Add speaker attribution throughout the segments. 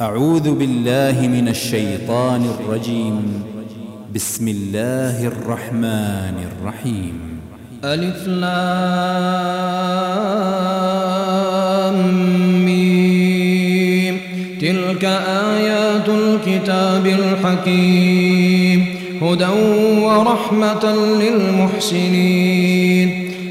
Speaker 1: أعوذ بالله من الشيطان الرجيم. بسم الله الرحمن الرحيم.
Speaker 2: ألف لام ميم. تلك آيات الكتاب الحكيم. هدى ورحمة للمحسنين.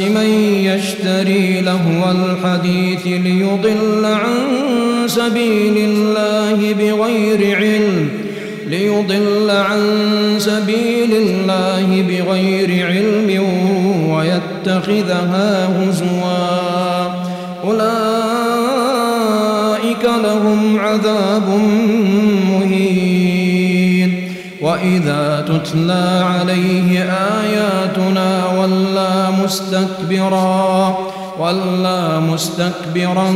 Speaker 2: من يشتري لهو الحديث ليضل عن سبيل الله بغير علم ليضل عن سبيل الله بغير علم ويتخذها هزوا. أولئك لهم عذاب مهين. وإذا تتلى عليه آياتنا ولا مستكبرا ولا مستكبرا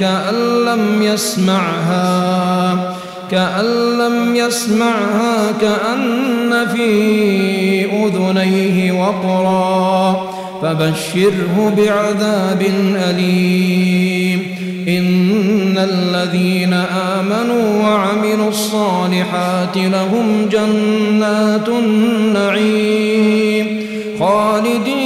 Speaker 2: كأن لم يسمعها كأن لم يسمعها كأن في أذنيه وقرا فبشره بعذاب أليم. إن الذين آمنوا وعملوا الصالحات لهم جنات النعيم خالدين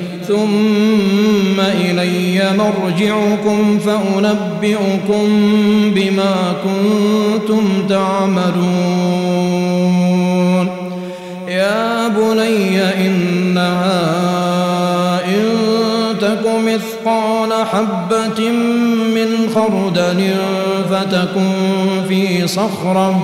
Speaker 2: ثم إلي مرجعكم فأنبئكم بما كنتم تعملون. يا بني إنها إن تك مثقال حبة من خردل فتكن في صخرة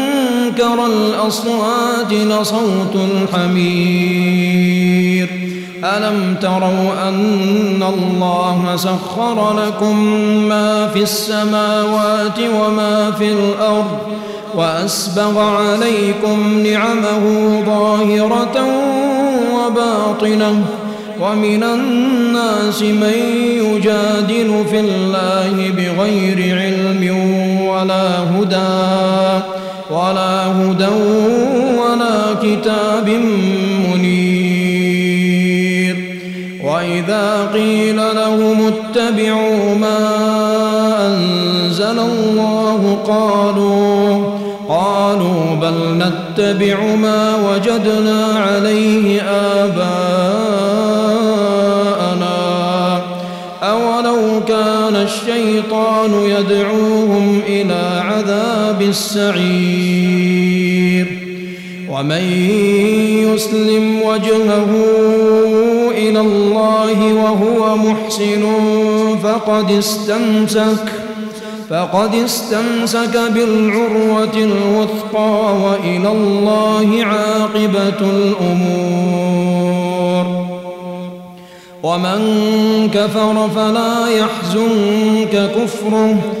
Speaker 2: أنكر الأصوات لصوت الحمير. ألم تروا أن الله سخر لكم ما في السماوات وما في الأرض وأسبغ عليكم نعمه ظاهرة وباطنة ومن الناس من يجادل في الله بغير علم ولا هدى. ولا هدى ولا كتاب منير. وإذا قيل لهم اتبعوا ما أنزل الله قالوا قالوا بل نتبع ما وجدنا عليه آباءنا. أولو كان الشيطان عذاب السعير. ومن يسلم وجهه إلى الله وهو محسن فقد استمسك فقد استمسك بالعروة الوثقى وإلى الله عاقبة الأمور. ومن كفر فلا يحزنك كفره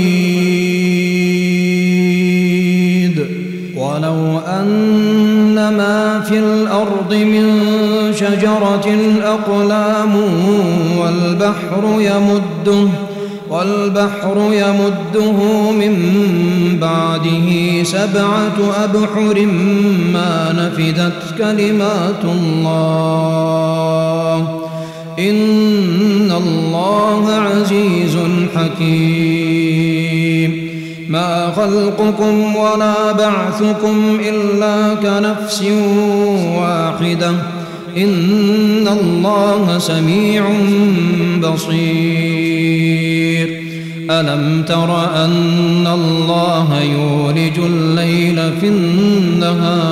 Speaker 2: الأرض من شجرة أقلام والبحر يمده والبحر يمده من بعده سبعة أبحر ما نفدت كلمات الله. إن الله عزيز حكيم. ما خلقكم ولا بعثكم إلا كنفس واحدة. إن الله سميع بصير. ألم تر أن الله يولج الليل في النهار؟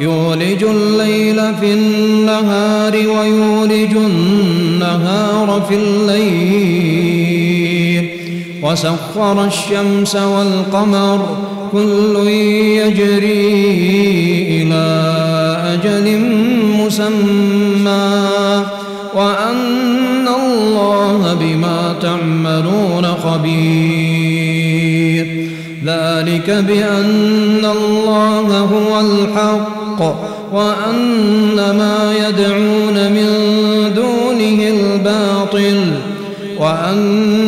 Speaker 2: يولج الليل في النهار ويولج النهار في الليل. وسخر الشمس والقمر كل يجري إلى أجل مسمى. وأن الله بما تعملون خبير. ذلك بأن الله هو الحق. وأن ما يدعون من دونه الباطل. وأن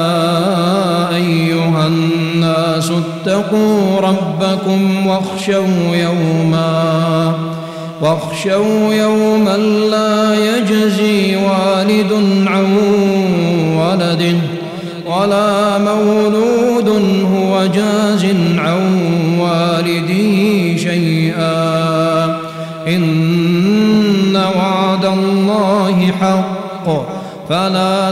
Speaker 2: الناس اتقوا ربكم واخشوا يوما واخشوا يوما لا يجزي والد عن ولده ولا مولود هو جاز عن والده شيئا إن وعد الله حق فلا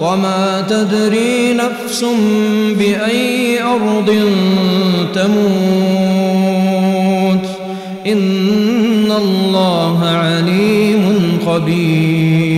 Speaker 2: وما تدري نفس بأي أرض تموت. إن الله عليم خبير.